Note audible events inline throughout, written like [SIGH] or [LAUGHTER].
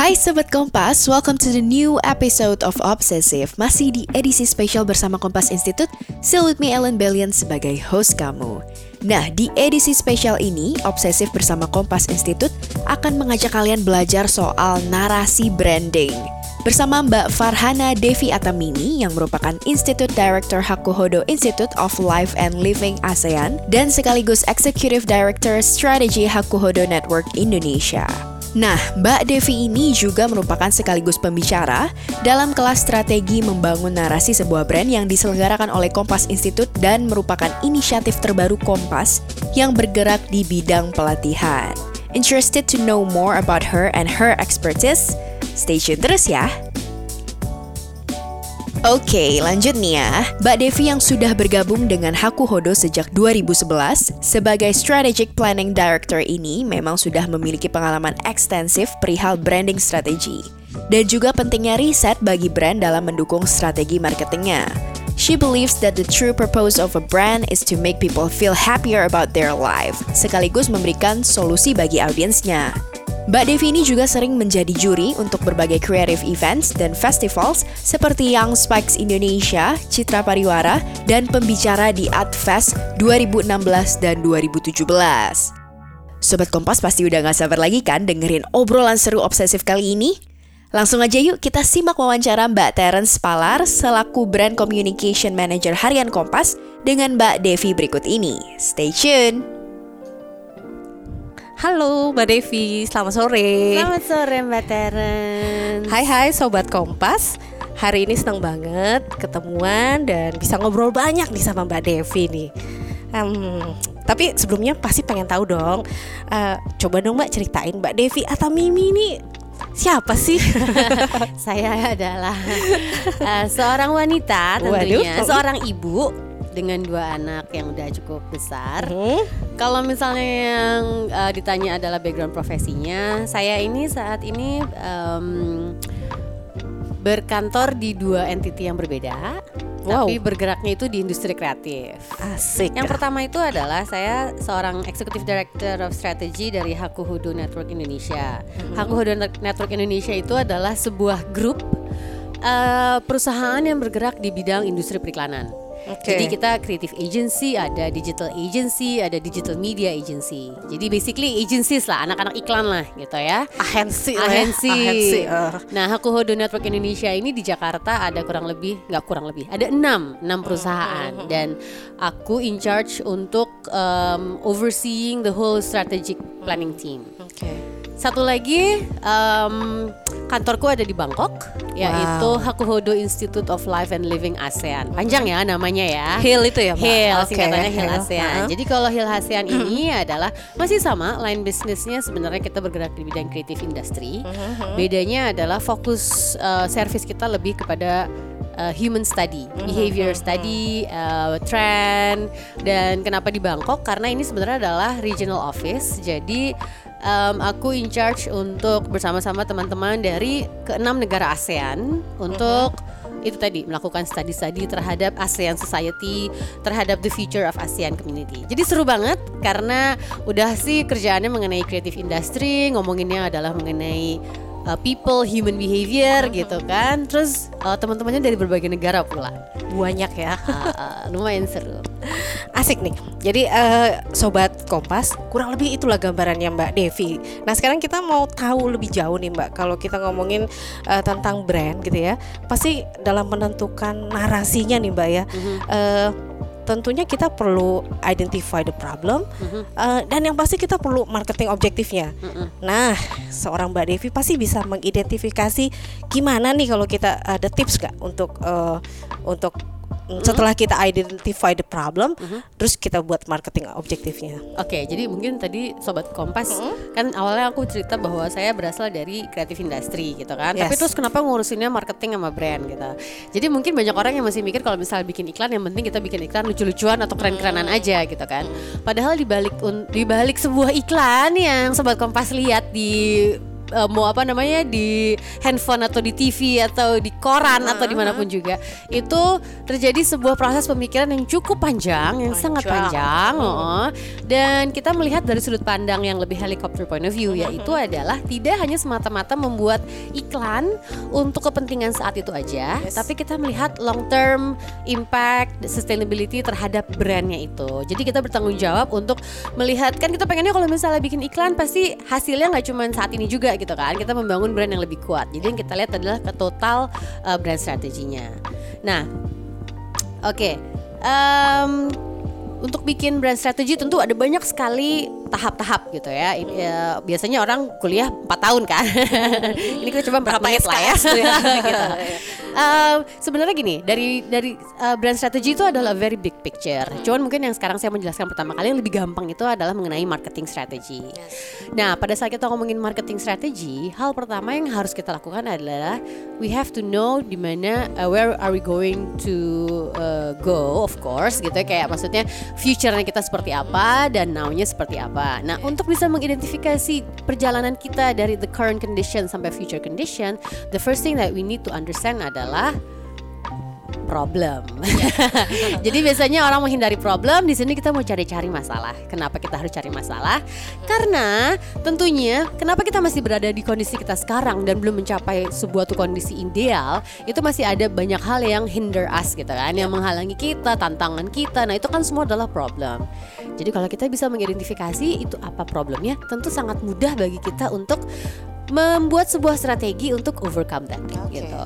Hai Sobat Kompas, welcome to the new episode of Obsessive. Masih di edisi spesial bersama Kompas Institute Still with me Ellen Bellion sebagai host kamu. Nah, di edisi spesial ini, Obsessive bersama Kompas Institute akan mengajak kalian belajar soal narasi branding. Bersama Mbak Farhana Devi Atamimi yang merupakan Institute Director Hakuhodo Institute of Life and Living ASEAN dan sekaligus Executive Director Strategy Hakuhodo Network Indonesia. Nah, Mbak Devi ini juga merupakan sekaligus pembicara dalam kelas strategi membangun narasi sebuah brand yang diselenggarakan oleh Kompas Institute dan merupakan inisiatif terbaru Kompas yang bergerak di bidang pelatihan. Interested to know more about her and her expertise? Stay tune terus ya. Oke, lanjut nih ya. Mbak Devi yang sudah bergabung dengan Hakuhodo sejak 2011 sebagai Strategic Planning Director ini memang sudah memiliki pengalaman ekstensif perihal branding strategi dan juga pentingnya riset bagi brand dalam mendukung strategi marketingnya. She believes that the true purpose of a brand is to make people feel happier about their life, sekaligus memberikan solusi bagi audiensnya. Mbak Devi ini juga sering menjadi juri untuk berbagai creative events dan festivals seperti Young Spikes Indonesia, Citra Pariwara, dan pembicara di AdFest 2016 dan 2017. Sobat Kompas pasti udah gak sabar lagi kan dengerin obrolan seru obsesif kali ini? Langsung aja yuk kita simak wawancara Mbak Terence Palar selaku Brand Communication Manager Harian Kompas dengan Mbak Devi berikut ini. Stay tune! Halo Mbak Devi, selamat sore. Selamat sore Mbak Teren. Hai hai Sobat Kompas. Hari ini senang banget ketemuan dan bisa ngobrol banyak nih sama Mbak Devi nih. Um, tapi sebelumnya pasti pengen tahu dong. Uh, coba dong Mbak ceritain Mbak Devi atau Mimi ini siapa sih? [LAUGHS] Saya adalah uh, seorang wanita tentunya, Waduh. seorang ibu dengan dua anak yang udah cukup besar. Hmm. Kalau misalnya yang uh, ditanya adalah background profesinya, saya ini saat ini um, berkantor di dua entity yang berbeda. Wow. Tapi bergeraknya itu di industri kreatif. Asik. Yang pertama itu adalah saya seorang Executive Director of Strategy dari Hakuhodo Network Indonesia. Hmm. Hakuhodo Network Indonesia itu adalah sebuah grup uh, perusahaan yang bergerak di bidang industri periklanan. Okay. Jadi kita creative agency, ada digital agency, ada digital media agency. Jadi basically agencies lah, anak-anak iklan lah gitu ya. Agensi, agensi. Ya. agensi. Uh. Nah, Hakuhodo Network Indonesia ini di Jakarta ada kurang lebih, nggak kurang lebih, ada enam, enam perusahaan uh, dan aku in charge untuk um, overseeing the whole strategic planning team. Oke. Okay. Satu lagi um, kantorku ada di Bangkok, wow. yaitu Hakuhodo Institute of Life and Living ASEAN. Panjang ya namanya ya. HIL itu ya, Mbak? HIL, okay. singkatannya HIL ASEAN. Uh -huh. Jadi kalau HIL ASEAN ini adalah masih sama line bisnisnya sebenarnya kita bergerak di bidang creative industry. Uh -huh. Bedanya adalah fokus uh, service kita lebih kepada uh, human study, behavior study, uh, trend dan kenapa di Bangkok karena ini sebenarnya adalah regional office. Jadi um, aku in charge untuk bersama-sama teman-teman dari keenam negara ASEAN untuk uh-huh. itu tadi melakukan studi-studi terhadap ASEAN Society, terhadap the future of ASEAN Community. Jadi seru banget karena udah sih kerjaannya mengenai creative industry, ngomonginnya adalah mengenai uh, people, human behavior gitu kan. Terus uh, teman-temannya dari berbagai negara pula. Banyak ya. [LAUGHS] Uh, lumayan seru. Asik nih. Jadi uh, sobat Kompas, kurang lebih itulah gambarannya Mbak Devi. Nah, sekarang kita mau tahu lebih jauh nih Mbak. Kalau kita ngomongin uh, tentang brand gitu ya, pasti dalam menentukan narasinya nih Mbak ya. Mm -hmm. uh, tentunya kita perlu identify the problem mm-hmm. uh, dan yang pasti kita perlu marketing objektifnya. Mm-hmm. Nah, seorang Mbak Devi pasti bisa mengidentifikasi gimana nih kalau kita ada tips gak untuk uh, untuk hmm Setelah kita identify the problem, mm-hmm. terus kita buat marketing objektifnya. Oke, okay, jadi mungkin tadi sobat Kompas mm-hmm. kan awalnya aku cerita bahwa saya berasal dari kreatif industri gitu kan. Yes. Tapi terus kenapa ngurusinnya marketing sama brand gitu. Jadi mungkin banyak orang yang masih mikir kalau misalnya bikin iklan yang penting kita bikin iklan lucu-lucuan atau keren-kerenan aja gitu kan. Padahal di balik di balik sebuah iklan yang sobat Kompas lihat di uh, mau apa namanya di handphone atau di TV atau di koran uh, atau di mana pun juga itu terjadi sebuah proses pemikiran yang cukup panjang yang panjang. sangat panjang hmm. oh, dan kita melihat dari sudut pandang yang lebih helikopter point of view yaitu adalah tidak hanya semata-mata membuat iklan untuk kepentingan saat itu aja yes. tapi kita melihat long term impact sustainability terhadap brandnya itu jadi kita bertanggung jawab untuk melihat kan kita pengennya kalau misalnya bikin iklan pasti hasilnya nggak cuma saat ini juga gitu kan kita membangun brand yang lebih kuat jadi yang kita lihat adalah ke total uh, brand strateginya nah oke okay. um, untuk bikin brand strategi tentu ada banyak sekali tahap-tahap gitu ya. ya biasanya orang kuliah 4 tahun kan. [LAUGHS] Ini kita coba berapa menit lah ya. [LAUGHS] gitu. uh, sebenarnya gini, dari dari uh, brand strategi itu adalah very big picture. Cuman mungkin yang sekarang saya menjelaskan pertama kali yang lebih gampang itu adalah mengenai marketing strategi. Yes. Nah, pada saat kita ngomongin marketing strategi, hal pertama yang harus kita lakukan adalah we have to know di mana uh, where are we going to uh, go of course gitu ya kayak maksudnya future-nya kita seperti apa dan now-nya seperti apa apa. Nah, untuk bisa mengidentifikasi perjalanan kita dari the current condition sampai future condition, the first thing that we need to understand adalah problem. [LAUGHS] Jadi biasanya orang menghindari problem, di sini kita mau cari-cari masalah. Kenapa kita harus cari masalah? Karena tentunya kenapa kita masih berada di kondisi kita sekarang dan belum mencapai sebuah tuh kondisi ideal, itu masih ada banyak hal yang hinder us gitu kan, yang menghalangi kita, tantangan kita. Nah, itu kan semua adalah problem. Jadi kalau kita bisa mengidentifikasi itu apa problemnya, tentu sangat mudah bagi kita untuk membuat sebuah strategi untuk overcome that okay. gitu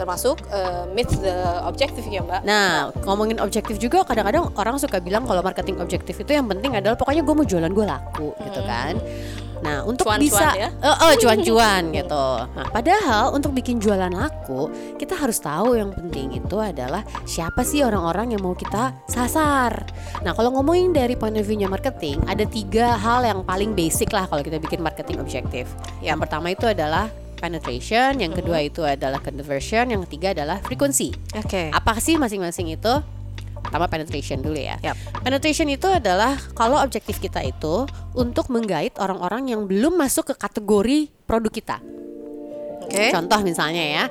termasuk uh, meet the objective ya mbak. Nah ngomongin objektif juga kadang-kadang orang suka bilang kalau marketing objektif itu yang penting adalah pokoknya gue mau jualan gue laku hmm. gitu kan. Nah, untuk cuan -cuan bisa ya? uh, uh, cuan-cuan [LAUGHS] gitu. Nah, padahal untuk bikin jualan laku, kita harus tahu yang penting itu adalah siapa sih orang-orang yang mau kita sasar. Nah, kalau ngomongin dari point of view-nya marketing, ada tiga hal yang paling basic lah kalau kita bikin marketing objektif. Yang pertama itu adalah penetration, yang kedua itu adalah conversion, yang ketiga adalah frekuensi. Oke. Okay. Apa sih masing-masing itu? Pertama penetration dulu ya. Yep. Penetration itu adalah kalau objektif kita itu untuk menggait orang-orang yang belum masuk ke kategori produk kita. Okay. Contoh misalnya ya,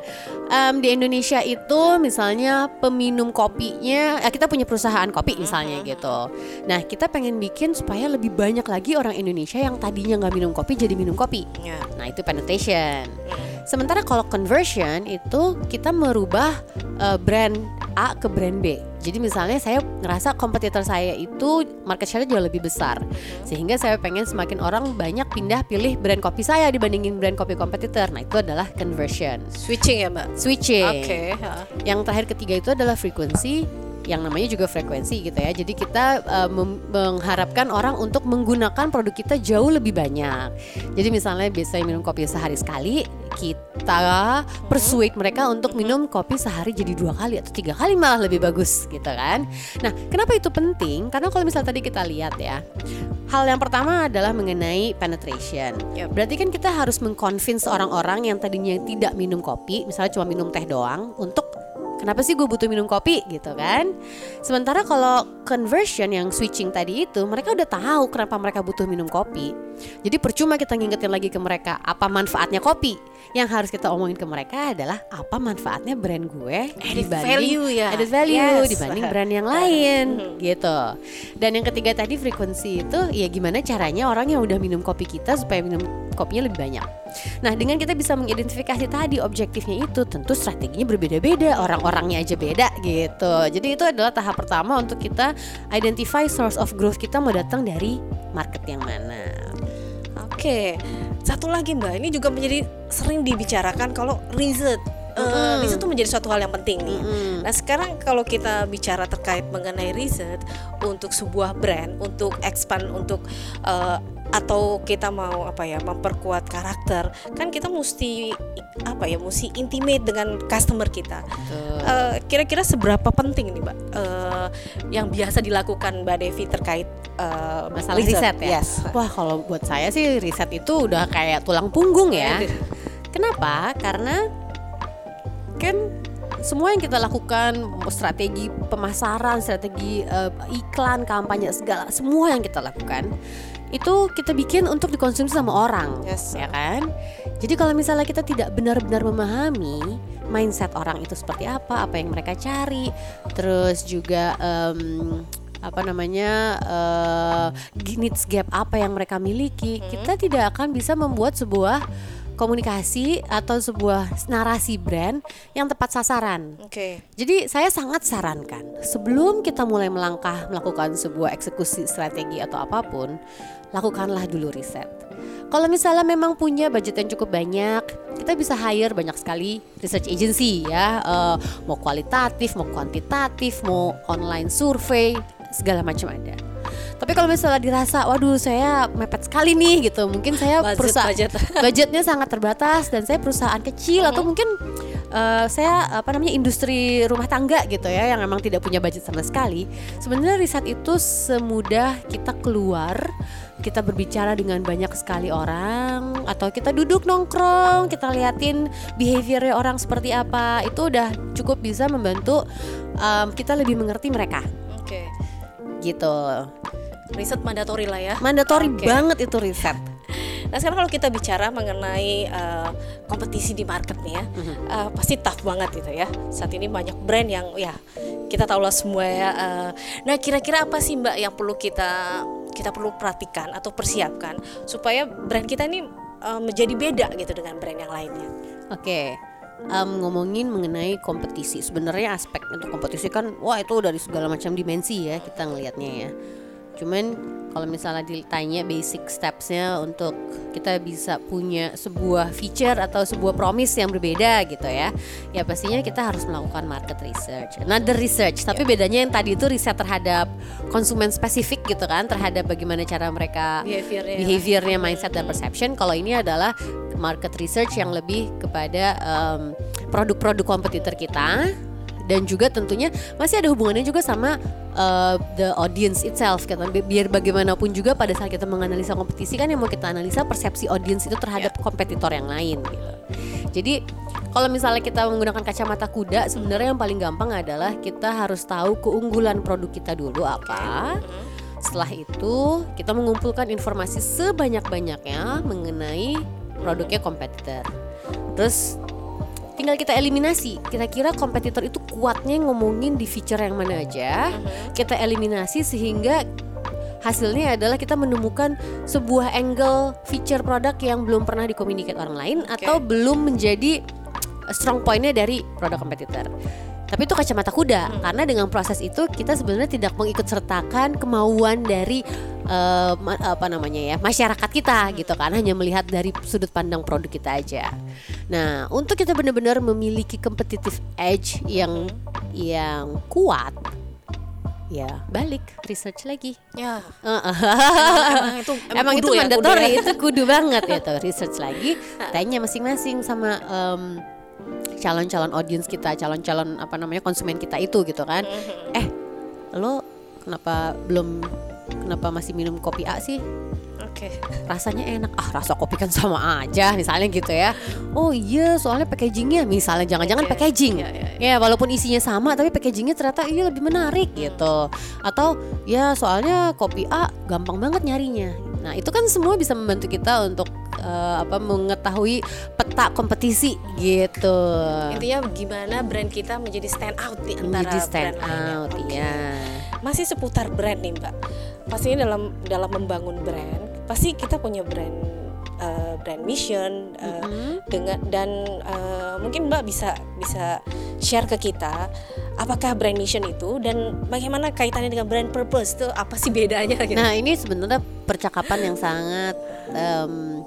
um, di Indonesia itu misalnya peminum kopinya, eh, kita punya perusahaan kopi misalnya mm-hmm. gitu. Nah kita pengen bikin supaya lebih banyak lagi orang Indonesia yang tadinya nggak minum kopi jadi minum kopi. Yeah. Nah itu penetration. Sementara kalau conversion itu kita merubah uh, brand A ke brand B. Jadi misalnya saya ngerasa kompetitor saya itu market share jauh lebih besar, sehingga saya pengen semakin orang banyak pindah pilih brand kopi saya dibandingin brand kopi kompetitor. Nah itu adalah conversion. Switching ya mbak. Switching. Oke. Okay. Yang terakhir ketiga itu adalah frequency yang namanya juga frekuensi gitu ya. Jadi kita uh, mengharapkan orang untuk menggunakan produk kita jauh lebih banyak. Jadi misalnya biasanya minum kopi sehari sekali, kita persuade mereka untuk minum kopi sehari jadi dua kali atau tiga kali malah lebih bagus gitu kan. Nah, kenapa itu penting? Karena kalau misalnya tadi kita lihat ya, hal yang pertama adalah mengenai penetration. Berarti kan kita harus mengconvince orang-orang yang tadinya tidak minum kopi, misalnya cuma minum teh doang, untuk kenapa sih gue butuh minum kopi? Gitu kan? Sementara kalau conversion yang switching tadi itu mereka udah tahu kenapa mereka butuh minum kopi jadi percuma kita ngingetin lagi ke mereka apa manfaatnya kopi. Yang harus kita omongin ke mereka adalah apa manfaatnya brand gue added value ya. added value yes. dibanding [LAUGHS] brand yang lain gitu. Dan yang ketiga tadi frekuensi itu ya gimana caranya orang yang udah minum kopi kita supaya minum kopinya lebih banyak. Nah dengan kita bisa mengidentifikasi tadi objektifnya itu tentu strateginya berbeda-beda orang-orangnya aja beda gitu. Jadi itu adalah tahap pertama untuk kita identify source of growth kita mau datang dari market yang mana Oke, satu lagi mbak, ini juga menjadi sering dibicarakan kalau riset uh, riset itu menjadi suatu hal yang penting nih. Mm. Nah sekarang kalau kita bicara terkait mengenai riset untuk sebuah brand, untuk expand, untuk uh, atau kita mau apa ya memperkuat karakter kan kita mesti apa ya mesti intimate dengan customer kita. Uh, kira-kira seberapa penting nih mbak uh, yang biasa dilakukan mbak Devi terkait uh, masalah riset, riset? ya? Yes. wah kalau buat saya sih riset itu udah kayak tulang punggung ya. Kenapa? Karena kan semua yang kita lakukan strategi pemasaran strategi uh, iklan kampanye segala semua yang kita lakukan itu kita bikin untuk dikonsumsi sama orang, Yes. ya kan? Jadi kalau misalnya kita tidak benar-benar memahami mindset orang itu seperti apa, apa yang mereka cari, terus juga em, apa namanya eh, needs gap apa yang mereka miliki, kita tidak akan bisa membuat sebuah komunikasi atau sebuah narasi brand yang tepat sasaran. Oke. Jadi saya sangat sarankan sebelum kita mulai melangkah melakukan sebuah eksekusi strategi atau apa pun, lakukanlah dulu riset. Kalau misalnya memang punya budget yang cukup banyak, kita bisa hire banyak sekali research agency ya, Eh, mau kualitatif, mau kuantitatif, mau online survei, segala macam ada. Tapi kalau misalnya dirasa, waduh saya mepet sekali nih gitu, mungkin saya Budget, perusahaan budget. [LAUGHS] budgetnya sangat terbatas dan saya perusahaan kecil atau mungkin eh, saya apa namanya industri rumah tangga gitu ya yang memang tidak punya budget sama sekali. Sebenarnya riset itu semudah kita keluar, kita berbicara dengan banyak sekali orang atau kita duduk nongkrong, kita liatin behaviornya orang seperti apa, itu udah cukup bisa membantu em, kita lebih mengerti mereka Oke. Gitu. Riset mandatori lah ya. Mandatori Oke. banget itu riset. [LAUGHS] Nah sekarang kalau kita bicara mengenai eh, kompetisi di market nih ya, eh, pasti tough banget gitu ya. Saat ini banyak brand yang ya kita tahu lah semua ya. eh, nah kira-kira apa sih mbak yang perlu kita kita perlu perhatikan atau persiapkan supaya brand kita ini eh, menjadi beda gitu dengan brand yang lainnya. Oke, em, ngomongin mengenai kompetisi. Sebenarnya aspek untuk kompetisi kan, wah itu dari segala macam dimensi ya kita ngelihatnya ya. Cuman kalau misalnya ditanya basic stepsnya untuk kita bisa punya sebuah feature atau sebuah promise yang berbeda gitu ya, ya pastinya kita harus melakukan market research, another research. Tapi bedanya yang tadi itu riset terhadap konsumen spesifik gitu kan, terhadap bagaimana cara mereka Behaviornya. behaviornya, mindset dan perception. Kalau ini adalah market research yang lebih kepada em, produk-produk kompetitor kita dan juga tentunya masih ada hubungannya juga sama uh, the audience itself kan Bi- biar bagaimanapun juga pada saat kita menganalisa kompetisi kan yang mau kita analisa persepsi audience itu terhadap kompetitor yang lain gitu. Jadi kalau misalnya kita menggunakan kacamata kuda sebenarnya yang paling gampang adalah kita harus tahu keunggulan produk kita dulu apa. Setelah itu kita mengumpulkan informasi sebanyak-banyaknya mengenai produknya kompetitor. Terus tinggal kita eliminasi. Kira-kira kompetitor itu kuatnya ngomongin di feature yang mana aja. Kita eliminasi sehingga hasilnya adalah kita menemukan sebuah angle feature produk yang belum pernah dikomunikasi orang lain atau belum menjadi strong pointnya dari produk kompetitor tapi itu kacamata kuda karena dengan proses itu kita sebenarnya tidak mengikut sertakan kemauan dari ma- apa namanya ya masyarakat kita gitu kan hanya melihat dari sudut pandang produk kita aja. Nah untuk kita benar-benar memiliki competitive edge yang yang kuat ya balik research lagi. Ya. Heeh. emang itu Emang, itu [LAUGHS] kudu ya, kudu mandatory, ya. itu kudu banget ya tuh [LAUGHS] research lagi. Tanya masing-masing sama em, calon-calon audience kita, calon-calon apa namanya konsumen kita itu gitu kan. Eh, lo kenapa belum kenapa masih minum kopi A sih? Oke. rasanya enak ah rasa kopi kan sama aja misalnya gitu ya oh iya soalnya packagingnya misalnya jangan-jangan Oke. packaging Iya, iya, ya walaupun isinya sama tapi packagingnya ternyata iya lebih menarik gitu atau ya soalnya kopi A gampang banget nyarinya nah itu kan semua bisa membantu kita untuk eh, apa mengetahui peta kompetisi gitu Intinya gimana brand kita menjadi stand out di antara menjadi stand brand lainnya. out Oke. ya Masih seputar brand nih Mbak. Pastinya dalam dalam membangun brand, pasti kita punya brand eh, brand mission eh, dengan dan eh, mungkin Mbak bisa bisa share ke kita apakah brand mission itu dan bagaimana kaitannya dengan brand purpose itu apa sih bedanya gitu. Nah ini sebenarnya percakapan yang sangat em,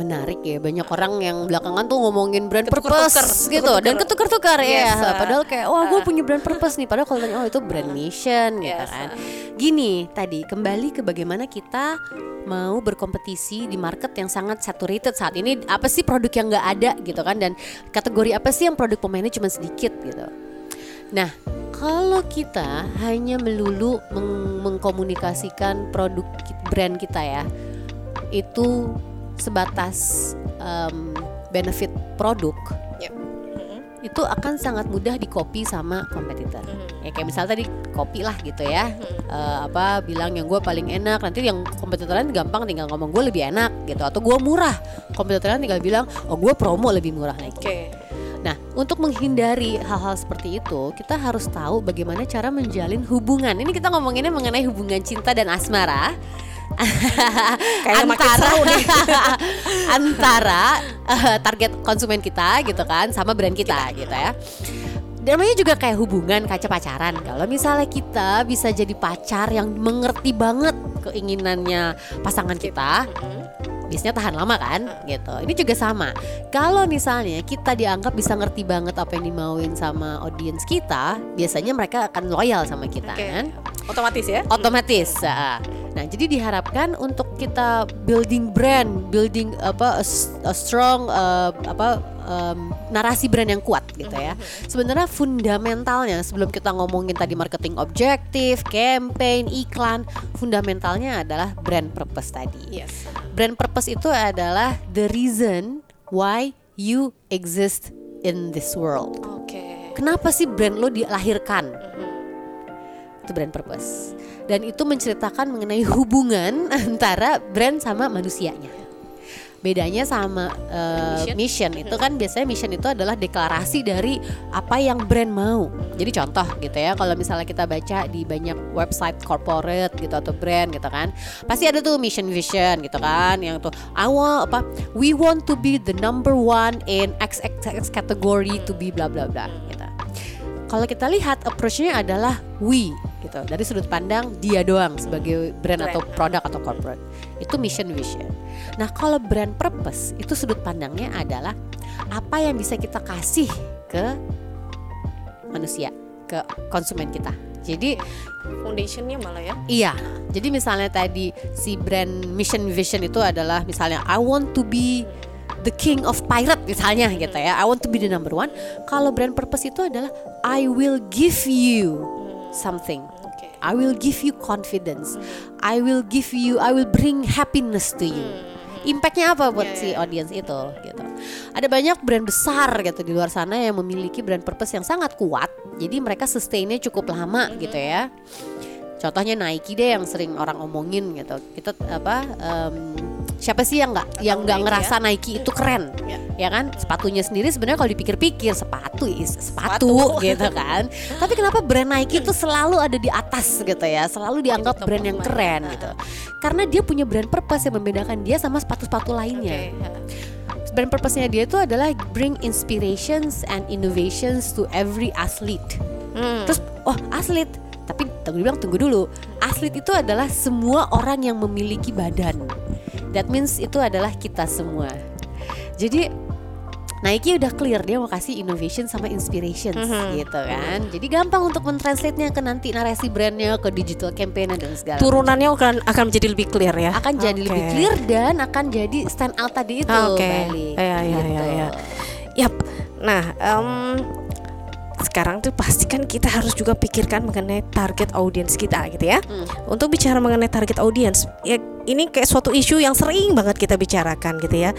menarik ya banyak orang yang belakangan tuh ngomongin brand Ketuker-tuker, purpose gitu ketuker-tuker. dan ketukar-tukar Yes, ya ah. padahal kayak wah gue punya brand purpose nih padahal kalau tanya oh itu brand mission gitu Yes, kan. ah. gini tadi kembali ke bagaimana kita mau berkompetisi di market yang sangat saturated saat ini. Apa sih produk yang nggak ada gitu kan? Dan kategori apa sih yang produk pemainnya cuma sedikit gitu. Nah, kalau kita hanya melulu meng- mengkomunikasikan produk brand kita ya, itu sebatas em, benefit produk, Yep. Mhm. itu akan sangat mudah di copy sama kompetitor. Hmm. Ya kayak misalnya tadi kopi lah gitu ya. Eh, apa bilang yang gue paling enak, nanti yang kompetitor lain gampang tinggal ngomong gue lebih enak gitu atau gue murah. Kompetitor lain tinggal bilang oh gue promo lebih murah lagi. Oke. Nah, untuk menghindari hal-hal seperti itu, kita harus tahu bagaimana cara menjalin hubungan. Ini kita ngomonginnya mengenai hubungan cinta dan asmara. Kayaknya makin antara seru nih. [LAUGHS] antara eh, target konsumen kita gitu kan sama brand kita, gitu ya. Namanya juga kayak hubungan kaca pacaran. Kalau misalnya kita bisa jadi pacar yang mengerti banget keinginannya pasangan kita, biasanya tahan lama kan gitu ini juga sama kalau misalnya kita dianggap bisa ngerti banget apa yang dimauin sama audiens kita biasanya mereka akan loyal sama kita Oke. kan Otomatis ya. otomatis ah. nah jadi diharapkan untuk kita building brand building apa a, strong uh, apa um, narasi brand yang kuat gitu ya sebenarnya fundamentalnya sebelum kita ngomongin tadi marketing objektif campaign iklan fundamentalnya adalah brand purpose tadi Yes. Brand purpose itu adalah the reason why you exist in this world. Oke. Kenapa sih brand lo dilahirkan? Itu brand purpose. Dan itu menceritakan mengenai hubungan [LAUGHS] antara brand sama manusianya. Bedanya sama uh, mission. itu kan biasanya mission itu adalah deklarasi dari apa yang brand mau. Jadi contoh gitu ya, kalau misalnya kita baca di banyak website corporate gitu atau brand gitu kan, pasti ada tuh mission vision gitu kan, yang tuh I want apa, we want to be the number one in XXX category to be bla bla bla gitu. Kalau kita lihat approach-nya adalah we gitu. Dari sudut pandang dia doang sebagai brand, Brand. atau produk atau corporate. Itu mission vision. Nah, kalau brand purpose itu sudut pandangnya adalah apa yang bisa kita kasih ke manusia, ke konsumen kita. Jadi Foundationnya malah ya. Iya, jadi misalnya tadi si brand mission vision itu adalah misalnya I want to be the king of pirate misalnya gitu ya. I want to be the number one. Kalau brand purpose itu adalah I will give you something. I will give you confidence. I will give you, I will bring happiness to you. Impactnya apa buat Ya, si audience itu gitu. Ada banyak brand besar gitu di luar sana yang memiliki brand purpose yang sangat kuat. Jadi mereka sustainnya cukup lama gitu ya. Contohnya Nike deh yang sering orang omongin gitu. Kita apa em, siapa sih yang nggak yang nggak ngerasa Nike itu keren? Ya. Ya kan? Sepatunya sendiri sebenarnya kalau dipikir-pikir sepatu is sepatu, Sepatu. [LAUGHS] gitu kan. Tapi kenapa brand Nike itu selalu ada di atas gitu ya? Selalu dianggap brand yang keren gitu. Karena dia punya brand purpose yang membedakan dia sama sepatu-sepatu lainnya Oke. brand purpose-nya dia itu adalah bring inspirations and innovations to every athlete. Hmm. Terus, oh atlet, tapi tunggu bilang tunggu dulu. Atlet itu adalah semua orang yang memiliki badan. That means itu adalah kita semua. Jadi Nike udah clear dia mau kasih innovation sama inspirations Mhm. gitu kan. Jadi gampang untuk mentranslate-nya ke nanti narasi brandnya ke digital campaign dan segala Turunannya akan akan menjadi lebih clear ya. akan jadi Oke. lebih clear dan akan jadi stand out tadi itu Oke. balik. Iya, iya, gitu. iya, iya. Yap. Nah, em, sekarang tuh pasti kan kita harus juga pikirkan mengenai target audience kita gitu ya. Hmm. Untuk bicara mengenai target audience, ya ini kayak suatu isu yang sering banget kita bicarakan gitu ya.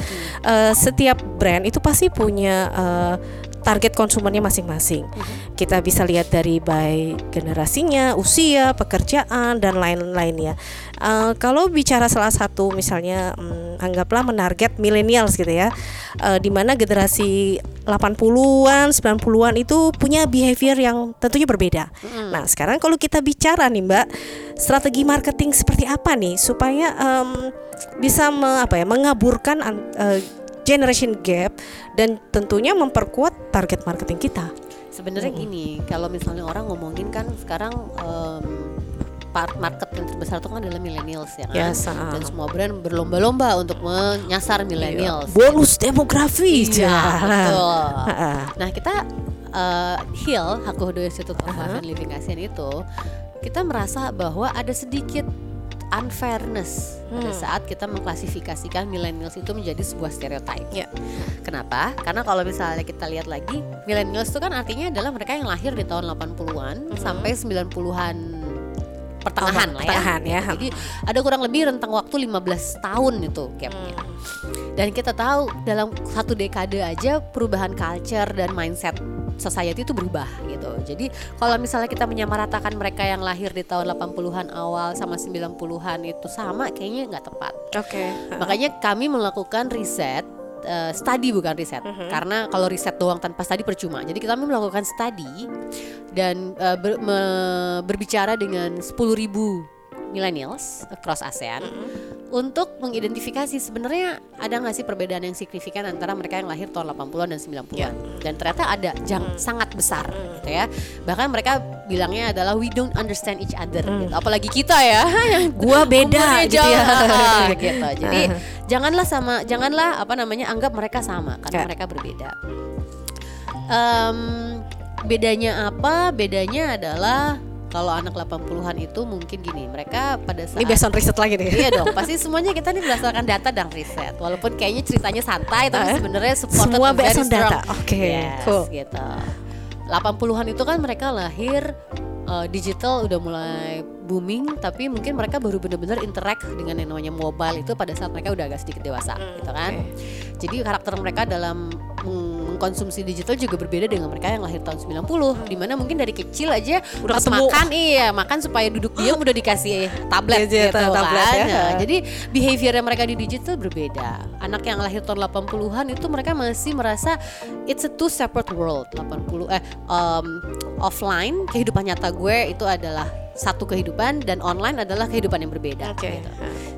Eh, setiap brand itu pasti punya eh, target konsumennya masing-masing. Kita bisa lihat dari baik generasinya, usia, pekerjaan dan lain-lain ya. Eh, kalau bicara salah satu misalnya hmm, anggaplah menarget millennials gitu ya. Eh, di mana generasi 80-an, 90-an itu punya behavior yang tentunya berbeda. Nah, sekarang kalau kita bicara nih, Mbak, strategi marketing seperti apa nih supaya em, bisa me- apa ya, mengaburkan an- eh, generation gap dan tentunya memperkuat target marketing kita. Sebenarnya gini, kalau misalnya orang ngomongin kan sekarang em, part market yang terbesar itu kan adalah millennials ya kan. Yes, ah. Dan semua brand berlomba-lomba untuk menyasar millennials. Bonus demografi. Iya, betul. [LAUGHS] Nah kita uh, Hill Hakuhodo Institute of Life and Living ASEAN itu kita merasa bahwa ada sedikit unfairness pada Hmm. saat kita mengklasifikasikan millennials itu menjadi sebuah stereotype. Ya. Kenapa? Karena kalau misalnya kita lihat lagi, millennials itu kan artinya adalah mereka yang lahir di tahun 80-an sampai 90-an pertengahan lah ya. pertengahan ya. Gitu. Jadi ada kurang lebih rentang waktu 15 tahun itu gapnya. Hmm. Dan kita tahu dalam satu dekade aja perubahan culture dan mindset society itu berubah gitu. Jadi kalau misalnya kita menyamaratakan mereka yang lahir di tahun 80-an awal sama 90-an itu sama kayaknya nggak tepat. Oke. Makanya kami melakukan riset uh, study bukan riset Mhm. karena kalau riset doang tanpa study percuma jadi kita melakukan study dan uh, ber- me- berbicara dengan 10.000 millennials across ASEAN Mhm. untuk mengidentifikasi sebenarnya ada nggak sih perbedaan yang signifikan antara mereka yang lahir tahun 80-an dan 90-an Ya. dan ternyata ada jang Mhm. sangat besar gitu ya bahkan mereka bilangnya adalah we don't understand each other Mhm. gitu. apalagi kita ya yang [LAUGHS] Gua beda gitu jauh, ya. [LAUGHS] gitu. [LAUGHS] Jadi janganlah sama, janganlah apa namanya anggap mereka sama karena mereka berbeda. Em, bedanya apa? Bedanya adalah kalau anak 80-an itu mungkin gini, mereka pada saat Ini on riset lagi nih. Iya dong, pasti semuanya kita nih berdasarkan data dan riset. Walaupun kayaknya ceritanya santai, tapi Eh, sebenarnya supported semua based on data. Oke, Yes, cool. gitu. 80-an itu kan mereka lahir uh, digital udah mulai booming, tapi mungkin mereka baru benar-benar interact dengan yang namanya mobile itu pada saat mereka udah agak sedikit dewasa, Hmm, gitu kan. Jadi karakter mereka dalam meng- mengkonsumsi digital juga berbeda dengan mereka yang lahir tahun 90 di mana mungkin dari kecil aja Udah pas ketemu. makan iya makan supaya duduk diam udah dikasih tablet gitu tablet kan. ya. Nah, jadi behaviornya mereka di digital berbeda. Anak yang lahir tahun 80-an itu mereka masih merasa it's a two separate world. 80 eh um, offline kehidupan nyata gue itu adalah satu kehidupan dan online adalah kehidupan yang berbeda Oke. gitu.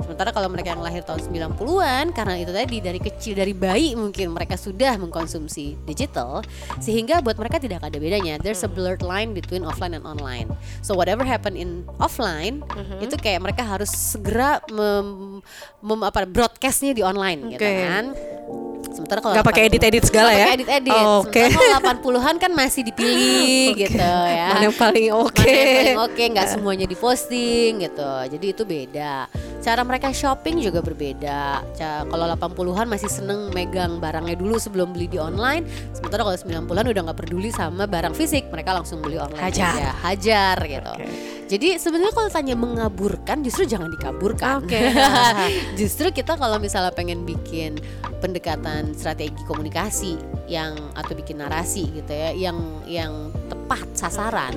Sementara kalau mereka yang lahir tahun 90-an karena itu tadi dari kecil dari bayi mungkin mereka sudah mengkonsumsi digital sehingga buat mereka tidak ada bedanya. There's a blurred line between offline and online. So whatever happen in offline itu kayak mereka harus segera mem, mem- apa broadcastnya di online gitu Oke. kan. Sementara kalau Nggak pakai 80 edit-edit segala ya? pakai edit-edit. Oh, Oke. Sementara kalau 80-an kan masih dipilih [LAUGHS] gitu ya Mana yang paling oke? mana yang paling oke nggak semuanya diposting gitu jadi itu beda cara mereka shopping juga berbeda kalau 80-an masih seneng megang barangnya dulu sebelum beli di online sementara kalau 90-an udah nggak peduli sama barang fisik mereka langsung beli online Hajar. aja hajar gitu Oke. jadi sebenarnya kalau tanya mengaburkan justru jangan dikaburkan Oke. [LAUGHS] justru kita kalau misalnya pengen bikin pendekatan strategi komunikasi yang atau bikin narasi gitu ya yang yang tepat sasaran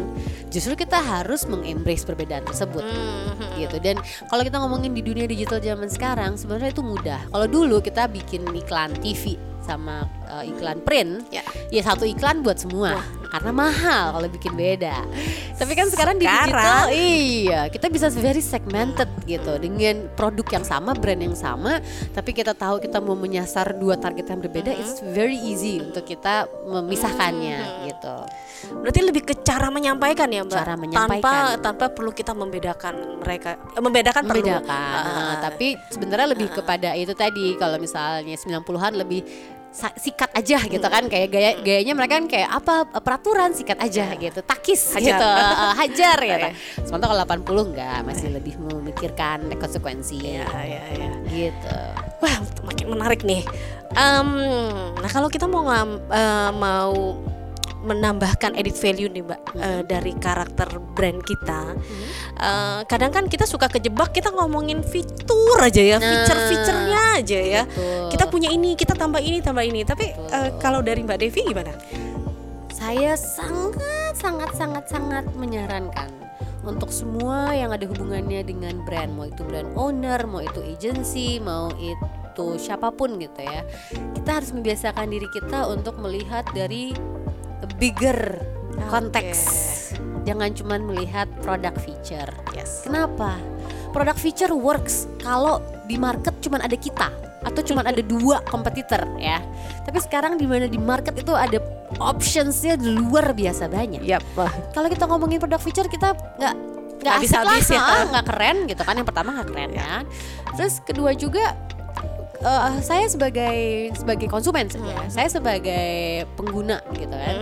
justru kita harus mengembrace perbedaan tersebut Hmm. gitu dan kalau kita ngomongin di dunia digital zaman sekarang sebenarnya itu mudah kalau dulu kita bikin iklan TV sama uh, iklan print Ya. ya satu iklan buat semua karena mahal kalau bikin beda tapi kan sekarang, di Sekarang- digital iya kita bisa very segmented gitu dengan produk yang sama brand yang sama tapi kita tahu kita mau menyasar dua target yang berbeda it's very easy untuk kita memisahkannya gitu Berarti lebih ke cara menyampaikan ya, Mbak. Cara menyampaikan. Tanpa tanpa perlu kita membedakan mereka. Eh, membedakan perlu. membedakan. Ah, Nah, tapi sebenarnya lebih kepada itu tadi kalau misalnya 90-an lebih sikat aja gitu kan kayak gaya gayanya mereka kan kayak apa peraturan sikat aja gitu takis Hajar. gitu [LAUGHS] eh, hajar gitu Oke. sementara kalau 80 enggak masih lebih memikirkan konsekuensi Ya, ya, ya. gitu Wah, makin menarik nih. Em, nah, kalau kita mau eh, mau menambahkan edit value nih, Mbak, eh, dari karakter brand kita. eh, kadang kan kita suka kejebak kita ngomongin fitur aja ya, Nah. feature-featurenya aja ya. Betul. Kita punya ini, kita tambah ini, tambah ini. Tapi Betul. eh, kalau dari Mbak Devi gimana? saya sangat sangat sangat sangat menyarankan untuk semua yang ada hubungannya dengan brand mau itu brand owner mau itu agency mau itu siapa pun gitu ya kita harus membiasakan diri kita untuk melihat dari bigger konteks jangan cuman melihat produk feature Yes. Kenapa? Produk feature works kalau di market cuman ada kita atau cuman ada [LAUGHS] dua kompetitor ya. Tapi sekarang di mana di market itu ada optionsnya luar biasa banyak. Yap. Kalau kita ngomongin produk feature kita nggak nggak asik lah, habis-habis ya. nggak keren gitu kan. Yang pertama nggak keren ya. Terus kedua juga eh, saya sebagai sebagai konsumen saja, saya sebagai pengguna gitu kan.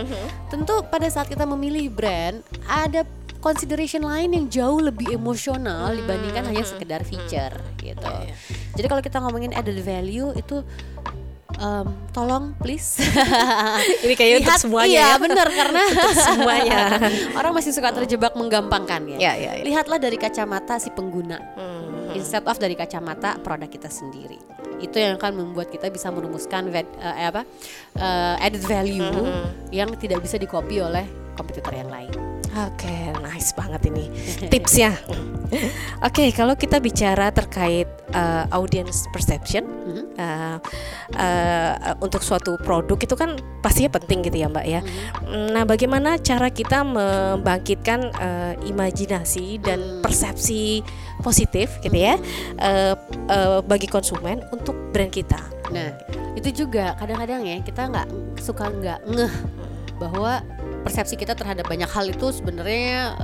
Tentu pada saat kita memilih brand ada consideration lain yang jauh lebih emosional dibandingkan hanya sekedar feature gitu. Jadi kalau kita ngomongin added value itu em, tolong please [LAUGHS] Ini kayaknya untuk semuanya iya ya. bener karena [LAUGHS] semuanya. [LAUGHS] orang masih suka terjebak menggampangkan ya. Ya, ya, ya. Lihatlah dari kacamata si pengguna Hmm. instead of dari kacamata produk kita sendiri. Itu yang akan membuat kita bisa merumuskan vet, uh, apa uh, added value mm-hmm. yang tidak bisa dikopi oleh kompetitor yang lain. Oke, okay, nice banget ini tipsnya. Oke, okay, kalau kita bicara terkait uh, audience perception mm-hmm. uh, uh, untuk suatu produk itu kan pastinya penting gitu ya, Mbak ya. Mm-hmm. Nah, bagaimana cara kita membangkitkan uh, imajinasi dan mm-hmm. persepsi positif gitu ya uh, uh, bagi konsumen untuk brand kita? Nah, itu juga kadang-kadang ya kita nggak suka nggak ngeh bahwa persepsi kita terhadap banyak hal itu sebenarnya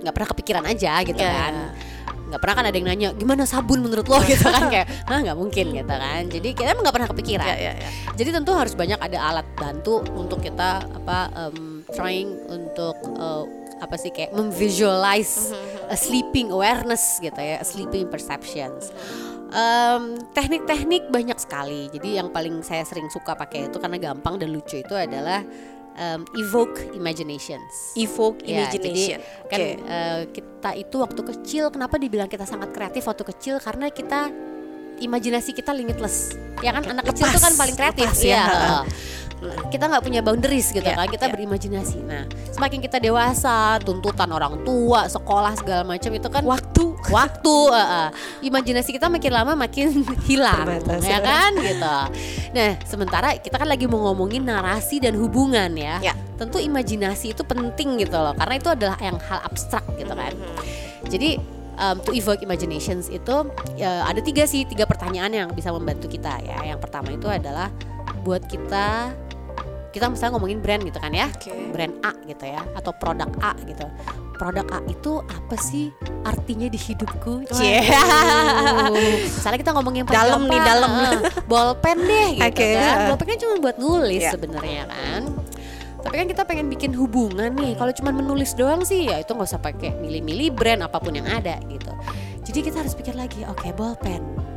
nggak um, pernah kepikiran aja gitu yeah. kan. nggak pernah kan ada yang nanya gimana sabun menurut lo? Gitu kan kayak nah nggak mungkin gitu kan. Jadi kita emang nggak pernah kepikiran. Yeah, yeah, yeah. jadi tentu harus banyak ada alat bantu untuk kita apa um, trying untuk uh, apa sih kayak memvisualize mm-hmm. a sleeping awareness gitu ya a sleeping perceptions. Um, teknik-teknik banyak sekali. Jadi yang paling saya sering suka pakai itu karena gampang dan lucu itu adalah um, evoke imaginations. Evoke ya, imagination. Jadi kan okay. uh, eh, kita itu waktu kecil kenapa dibilang kita sangat kreatif waktu kecil karena kita imajinasi kita limitless. Ya kan anak lepas, kecil itu kan paling kreatif lepas, ya. [LAUGHS] ya kita nggak punya boundaries gitu yeah, kan kita yeah. berimajinasi. Nah semakin kita dewasa tuntutan orang tua sekolah segala macam itu kan waktu. [LAUGHS] waktu uh, uh, imajinasi kita makin lama makin [LAUGHS] hilang Terbatas, ya kan gitu. Nah sementara kita kan lagi mau ngomongin narasi dan hubungan ya. Yeah. tentu imajinasi itu penting gitu loh karena itu adalah yang hal abstrak gitu kan. Mm-hmm. jadi um, to evoke imaginations itu uh, ada tiga sih tiga pertanyaan yang bisa membantu kita ya. Yang pertama itu adalah buat kita kita misalnya ngomongin brand gitu kan ya. Okay. brand A gitu ya atau produk A gitu. Produk A itu apa sih artinya di hidupku? Cie. Misalnya kita ngomongin dalam nih dalam. uh, bolpen deh gitu okay. kan. bolpen kan cuma buat nulis yeah. sebenarnya kan. Tapi kan kita pengen bikin hubungan nih. Kalau cuma menulis doang sih ya itu nggak usah pakai milih-milih brand apa pun yang ada gitu. Jadi kita harus pikir lagi oke okay, bolpen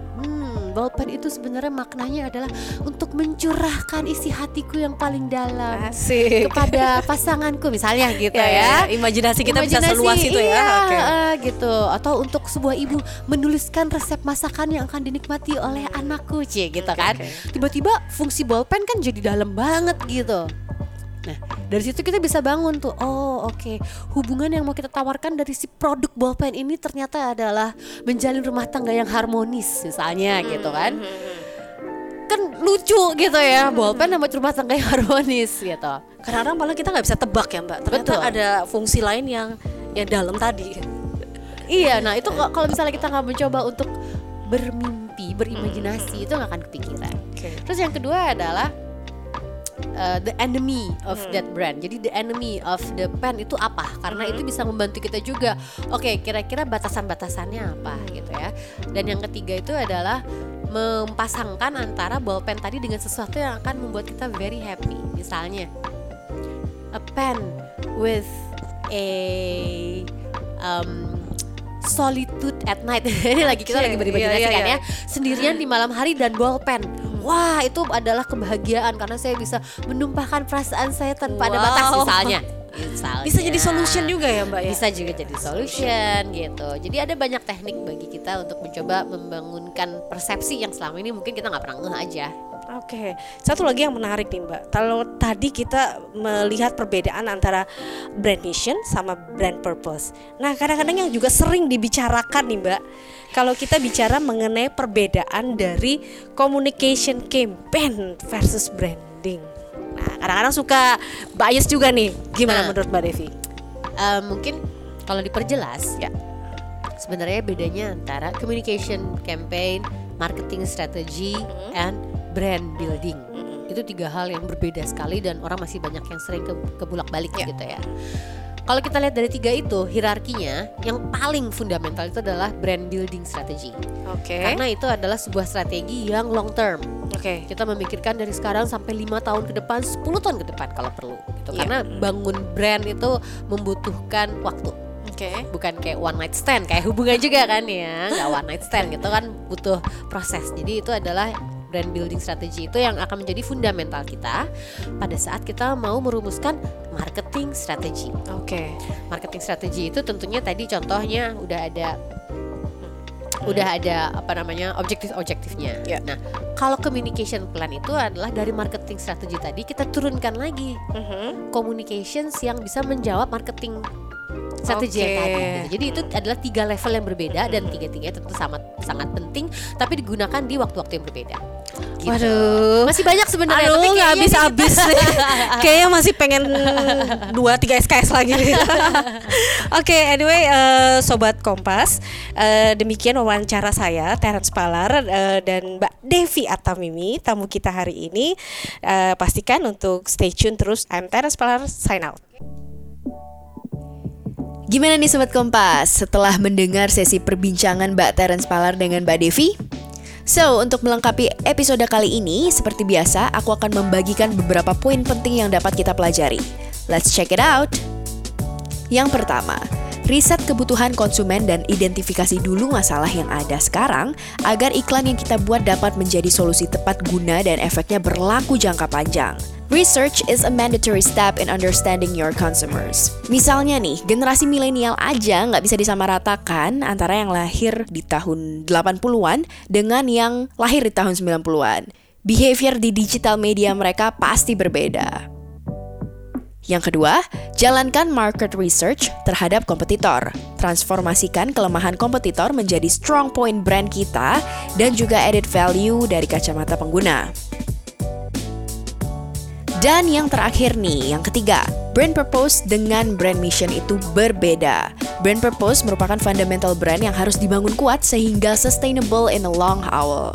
Bolpen itu sebenarnya maknanya adalah untuk mencurahkan isi hatiku yang paling dalam Asik. kepada pasanganku misalnya gitu ya. ya. ya. Imajinasi kita Imajinasi, bisa seluas itu ya. Iya, okay. uh, gitu. Atau untuk sebuah ibu menuliskan resep masakan yang akan dinikmati oleh anakku, cie gitu okay, kan. Tiba-tiba fungsi bolpen kan jadi dalam banget gitu. Nah, dari situ kita bisa bangun tuh. Oh, oke. Okay. Hubungan yang mau kita tawarkan dari si produk bolpen ini ternyata adalah menjalin rumah tangga yang harmonis misalnya hmm. gitu kan. Kan lucu gitu ya, bolpen sama rumah tangga yang harmonis gitu. Kadang-kadang malah kita nggak bisa tebak ya, Mbak. Ternyata Betul. ada fungsi lain yang yang dalam tadi. iya, nah itu kalau misalnya kita nggak mencoba untuk bermimpi, berimajinasi, hmm. itu nggak akan kepikiran. Okay. Terus yang kedua adalah uh, the enemy of hmm. that brand. Jadi the enemy of the pen itu apa? Karena hmm. itu bisa membantu kita juga. Oke, okay, kira-kira batasan-batasannya apa gitu ya. Dan yang ketiga itu adalah mempasangkan antara bolpen tadi dengan sesuatu yang akan membuat kita very happy. Misalnya a pen with a um, solitude at night. [LAUGHS] Ini lagi kita lagi berimajinasi iya, iya, kan iya. ya. Sendirian di malam hari dan bolpen wah itu adalah kebahagiaan karena saya bisa menumpahkan perasaan saya tanpa wow. ada batas misalnya Misalnya. Bisa jadi solution juga ya Mbak ya? Bisa juga jadi solution gitu. Jadi ada banyak teknik bagi kita untuk mencoba membangunkan persepsi yang selama ini mungkin kita nggak pernah ngeh aja. Oke, satu lagi yang menarik nih Mbak. Kalau tadi kita melihat perbedaan antara brand mission sama brand purpose. Nah, kadang-kadang yang juga sering dibicarakan nih Mbak. Kalau kita bicara mengenai perbedaan dari communication campaign versus branding. Nah, kadang-kadang suka bias juga nih. Gimana nah, menurut Mbak Devi? Uh, mungkin kalau diperjelas ya. Sebenarnya bedanya antara communication campaign, marketing strategy, mm -hmm. and brand building. Itu tiga hal yang berbeda sekali dan orang masih banyak yang sering ke kebulak-balik yeah. gitu ya. Kalau kita lihat dari tiga itu hierarkinya, yang paling fundamental itu adalah brand building strategy. Oke. Okay. Karena itu adalah sebuah strategi yang long term. Oke. Okay. Kita memikirkan dari sekarang sampai lima tahun ke depan, 10 tahun ke depan kalau perlu. Gitu. Yeah. Karena bangun brand itu membutuhkan waktu. Oke. Okay. Bukan kayak one night stand, kayak hubungan juga kan ya, nggak one night stand gitu kan butuh proses. Jadi itu adalah brand building strategy itu yang akan menjadi fundamental kita pada saat kita mau merumuskan marketing strategi. Oke. Okay. Marketing strategi itu tentunya tadi contohnya udah ada udah ada apa namanya objektif-objektifnya. Ya. Nah, kalau communication plan itu adalah dari marketing strategi tadi kita turunkan lagi Mhm. communications yang bisa menjawab marketing yang Oke. tadi. gitu. Jadi itu adalah tiga level yang berbeda dan tiga-tiganya tentu sangat sangat penting, tapi digunakan di waktu-waktu yang berbeda. Gitu. Waduh. masih banyak sebenarnya. Aduh nggak habis habis [LAUGHS] Kayaknya masih pengen dua tiga SKS lagi. [LAUGHS] Oke, anyway, eh, sobat Kompas, eh, demikian wawancara saya Terence Palar eh, dan Mbak Devi Atamimi tamu kita hari ini. Eh, pastikan untuk stay tune terus. I'm Terence Palar, sign out. Gimana nih Sobat Kompas setelah mendengar sesi perbincangan Mbak Terence Palar dengan Mbak Devi? So, untuk melengkapi episode kali ini, seperti biasa, aku akan membagikan beberapa poin penting yang dapat kita pelajari. Let's check it out! Yang pertama, riset kebutuhan konsumen dan identifikasi dulu masalah yang ada sekarang agar iklan yang kita buat dapat menjadi solusi tepat guna dan efeknya berlaku jangka panjang. Research is a mandatory step in understanding your consumers. Misalnya nih, generasi milenial aja nggak bisa disamaratakan antara yang lahir di tahun 80-an dengan yang lahir di tahun 90-an. Behavior di digital media mereka pasti berbeda. Yang kedua, jalankan market research terhadap kompetitor. Transformasikan kelemahan kompetitor menjadi strong point brand kita dan juga added value dari kacamata pengguna. Dan yang terakhir nih, yang ketiga, brand purpose dengan brand mission itu berbeda. Brand purpose merupakan fundamental brand yang harus dibangun kuat sehingga sustainable in the long haul.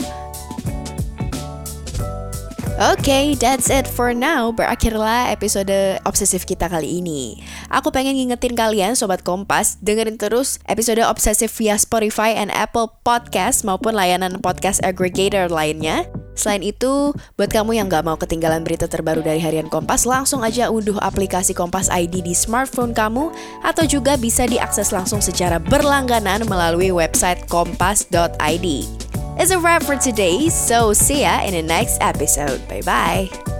Oke, that's it for now. Berakhirlah episode obsesif kita kali ini. Aku pengen ngingetin kalian, Sobat Kompas, dengerin terus episode obsesif via Spotify and Apple Podcast maupun layanan podcast aggregator lainnya. Selain itu, buat kamu yang gak mau ketinggalan berita terbaru dari Harian Kompas, langsung aja unduh aplikasi Kompas ID di smartphone kamu atau juga bisa diakses langsung secara berlangganan melalui website kompas.id. It's a wrap for today, so see ya in the next episode. Bye bye.